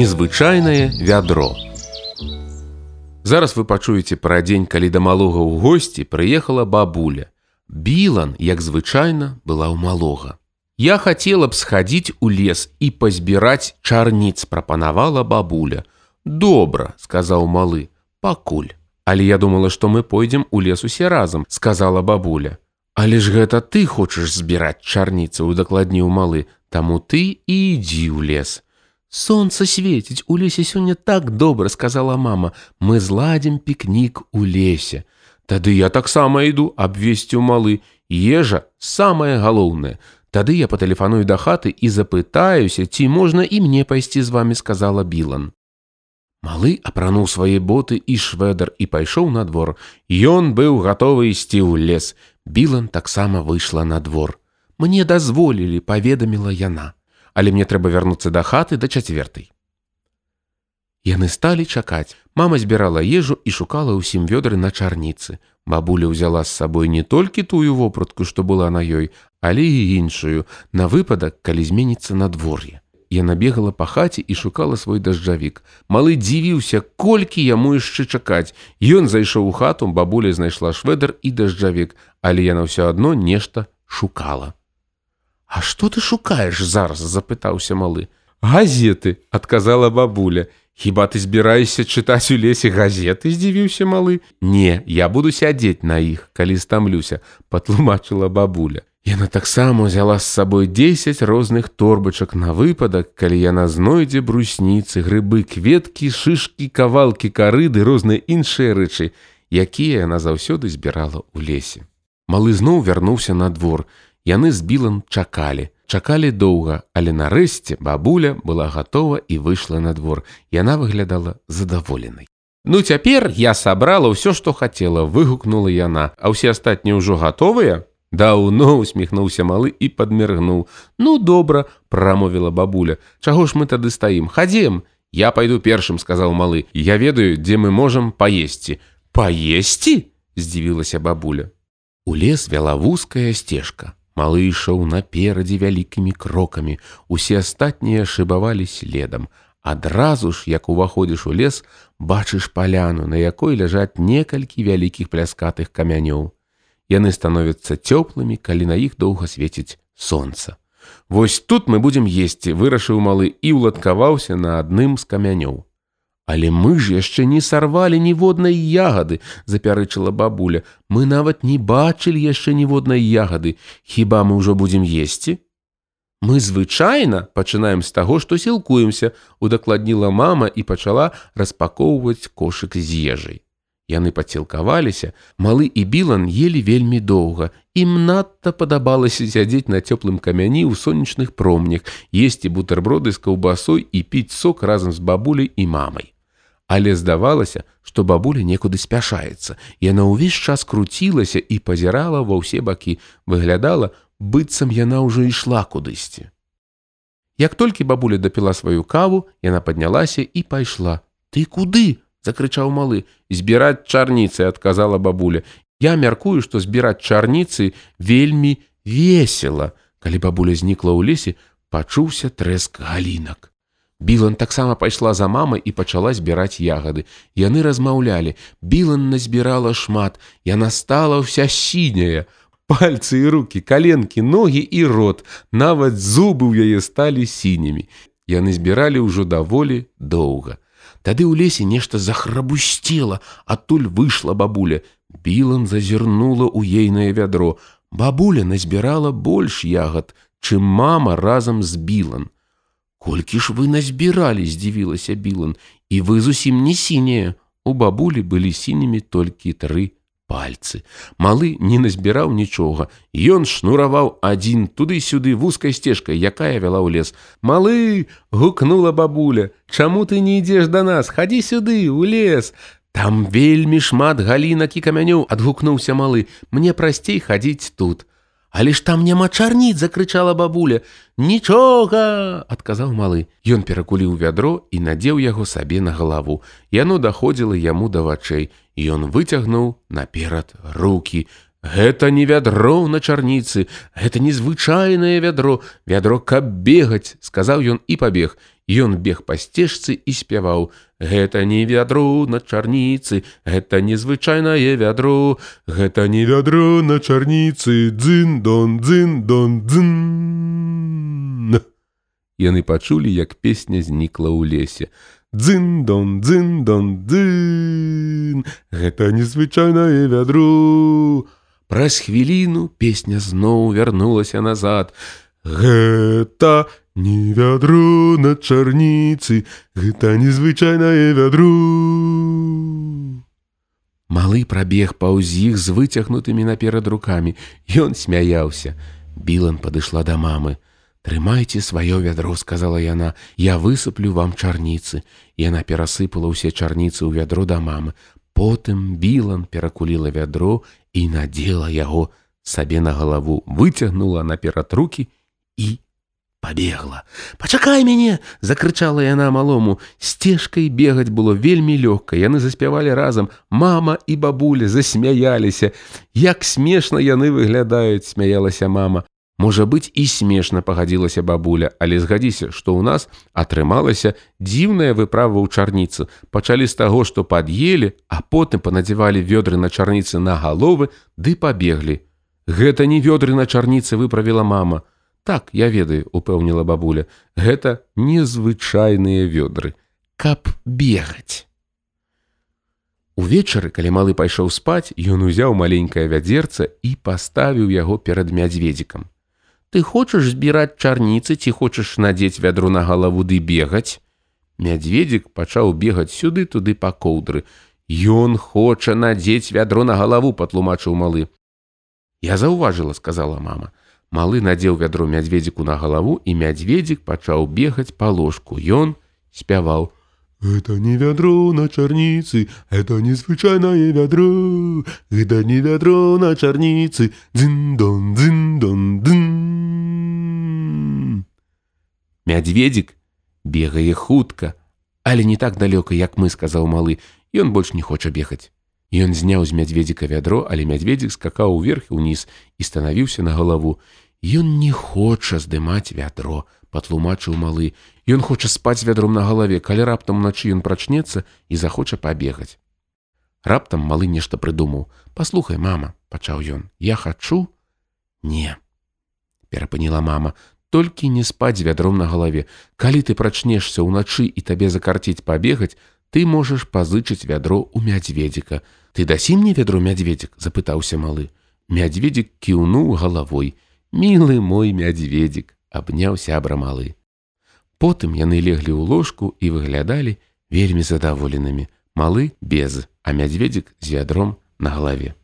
незвычайнае вядро. Зараз вы пачуеце пра дзень, калі да малога ў госці прыехала бабуля. Білан, як звычайна, была ў малога. Я хацела б схадзіць у лес і пазбіраць чарніц, прапанавала бабуля. Добра, сказаў малы, пакуль. Але я думала, што мы пойдзем у лес усе разам, сказала бабуля. Але ж гэта ты хочаш збіраць чарніцы, удакладніў малы, таму ты і ідзі ў лес. Сонца свеціць у лесе сёння так добра сказала мама. Мы зладзім пікнік у лесе Тады я таксама іду абвесці ў малы. Ежа самае галоўнае Тады я патэлефаную да хаты і запытаюся ці можна і мне пайсці з вами сказала білан Малы апрануў свае боты і шведар і пайшоў на двор. Ён быў гатовы ісці ў лес. Білан таксама выйшла на двор. Мне дазволілі паведаміла яна але мне трэба вярнуцца да хаты да чацвертай. Яны сталі чакаць. Мама збірала ежу і шукала ўсім вёдры на чарніцы. Бабуля ўзяла з сабой не толькі тую вопратку, што была на ёй, але і іншую, на выпадак, калі зменіцца надвор'е. Яна бегала па хаце і шукала свой дажджавік. Малы дзівіўся, колькі яму яшчэ чакаць. Ён зайшоў у хату, бабуля знайшла шведар і дажджавік, але яна ўсё адно нешта шукала. А што ты шукаеш зараз запытаўся малы газеты адказала бабуля. Хіба ты збіраешся чытаць у лесе газеты здзівіўся малы не я буду сядзець на іх калі стамлюся патлумачыла бабуля. Яна таксама взяла з сабой 10 розных торбачак на выпадак калі яна знойдзе брусніцы грыбы кветкі шышкі кавалкі карыды розныя іншыя рэчы якія яна заўсёды збірала ў лесе малы зноў вярнуўся на двор Яны з білан чакалі. Чакалі доўга, але нарэшце бабуля была гатова і выйшла на двор. Яна выглядала задаволенай. Ну цяпер я сабрала ўсё, што хацела, выгукнула яна, а ўсе астатнія ўжо гатовыя. Даўно усміхнуўся малы і падміргнуў. Ну добра, прамовіла бабуля. Чаго ж мы тады стаім, хадзем. Я пайду першым, сказаў малы. Я ведаю, дзе мы можам паесці. Паесці? здзівілася бабуля. У лес вяла вузкая сцежка. Малы ішоў наперадзе вялікімі крокамі, усе астатнія шыбавалі следам. Адразу ж, як уваходзіш у лес, бачыш паляну, на якой ляжаць некалькі вялікіх пляскатых камянёў. Яны становяцца цёплымі, калі на іх доўга свеціць сонца. Вось тут мы будзем есці, вырашыў малы і ўладкаваўся на адным з камянёў. Але мы ж яшчэ не сарвалі ніводнай ягады, запярэчыла бабуля. Мы нават не бачылі яшчэ ніводнай ягады, хіба мы ўжо будзем есці? Мы звычайна пачынаем з таго, што сілкуемся, удакладніла мама і пачала распакоўваць кошык з ежай. Яны пацілкаваліся, малы і білан елі вельмі доўга. Ім надта падабалася сядзець на цёплым камяні ў сонечных промнях, есці бутэрброды з каўбасой і піць сок разам з бабуляй і мамай. Але здавалася, што бабуля некуды спяшаецца. Яна ўвесь час круцілася і пазірала ва ўсе бакі, выглядала, быццам яна ўжо ішла кудысьці. Як толькі бабуля дапіла сваю каву, яна паднялася і пайшла. Ты куды? — закрычаў малы. Збіраць чарніцы, адказала бабуля. Я мяркую, што збіраць чарніцы вельмі весела. Калі бабуля знікла ў лесе, пачуўся трэск галінак. Білан таксама пайшла за мамай і пачала збіраць ягады. Яны размаўлялі. Білан назбірала шмат. Яна стала ўся сіняя. Пальцы і руки, каленкі, ногі і рот. Нават зубы ў яе сталі сінімі. Яны збіралі ўжо даволі доўга. Тады ў лесе нешта захрабусцела, адтуль выйшла бабуля. Білан зазірнула ў ейнае вядро. Бабуля назбірала больш ягад, чым мама разам з білан. Колькі ж вы назбіралі, здзівілася Білан, і вы зусім не сінія. У бабулі былі сінімі толькі тры пальцы. Малы не назбіраў нічога. Ён шнураваў адзін туды-сюды вузкай сцежкай, якая вяла ў лес. Малы гукнула бабуля, Чаму ты не ідзеш да нас, хадзі сюды, у лес. Там вельмі шмат галінак і камянёў адгукнуўся малы. Мне прасцей хадзіць тут. Але ж там няма чарніц закрычала бабуля. Нічога адказаў малы. Ён перакуліў вядро і надзеў яго сабе на галаву. Яно даходзіла яму да вачэй ён выцягнуў наперад руки Гэта не вядро на чарніцы, гэта незвычайнае вядро, вядро каб бегаць, сказаў ён і пабег. Ён бег па сцежцы і спяваў: Гэта не вядро на чарніцы, гэта незвычайнае вядро, Гэта не вядро на чарніцы, дзын дон дзын дон дзын. Яны пачулі, як песня знікла ў лесе. Дзын дон дзын дон дзын, Гэта незвычайнае вядро. Праз хвіліну песня зноў вярнулася назад. Гэта не вядро на чарніцы, гэта незвычайнае вядро. Малы прабег паўз іх з выцягнутымі наперад рукамі. Ён смяяўся. Білан падышла да мамы. Трымайце сваё вядро, сказала яна, я высыплю вам чарніцы. Яна перасыпала ўсе чарніцы ў вядро да мамы. Потым Білан перакуліла вядро і надзела яго сабе на галаву, выцягнула наперад руки і пабегла. Пачакай мяне, закрычала яна малому. Сцежкай бегаць было вельмі лёгка. Яны заспявалі разам. Мама і бабуля засмяяліся. Як смешна яны выглядаюць, смяялася мама. Можа быць і смешна пагадзілася бабуля, але згадзіся, што ў нас атрымалася дзіўная выправа ў чарніцы. Пачалі з таго, што пад'елі, а потым панадзявалі вёдры на чарніцы на галовы ды пабеглі. Гэта не вёдры на чарніцы выправіла мама. Так, я ведаю, упэўніла бабуля, гэта незвычайныя вёдры, каб бегаць. Увечары, калі малы пайшоў спаць, ён узяў маленькае вядзерца і паставіў яго перад мядзведзікам. Ты хочаш збіраць чарніцы ці хочаш надзець вядру на галаву ды бегаць? Мядзведзік пачаў бегаць сюды туды па коўдры. Ён хоча надзець вядро на галаву, патлумачыў малы. Я заўважыла, сказала мама. Малы надзеў вядро мядзведзіку на галаву і мядзведзік пачаў бегаць па ложку. Ён спяваў: Это не вядро на чарніцы, это незвычайнае вядро, гэта не вядро на чарніцы, дзын-дон, дзын-дон, дзын. Мядзведзік бегае хутка, але не так далёка, як мы сказаў малы, ён больш не хоча бегаць. Ён зняў з мядзведзіка вядро, але мядзведзік скакаў уверх і ўніз і станавіўся на галаву. Ён не хоча здымаць вядро, патлумачыў малы. Ён хоча спаць вядром на галаве, калі раптам уначы ён прачнецца і захоча пабегаць. Раптам малы нешта прыдумаў: Паслухай, мама, пачаў ён, я хачу, не. Перапыніла мама, толькі не спаць вядром на галаве. Калі ты прачнешся ўначы і табе закарціць пабегаць, ты можаш пазычыць вядро ў мядзведзіка. Ты дасі мне вядро мядзведзік, запытаўся малы. Мядзведзік кіўнуў галавой. Мілы мой мядзведзік, абняў сябра малы. Потым яны леглі ў ложку і выглядалі вельмі задаволенымі. Малы без, а мядзведзік з вядром на галаве.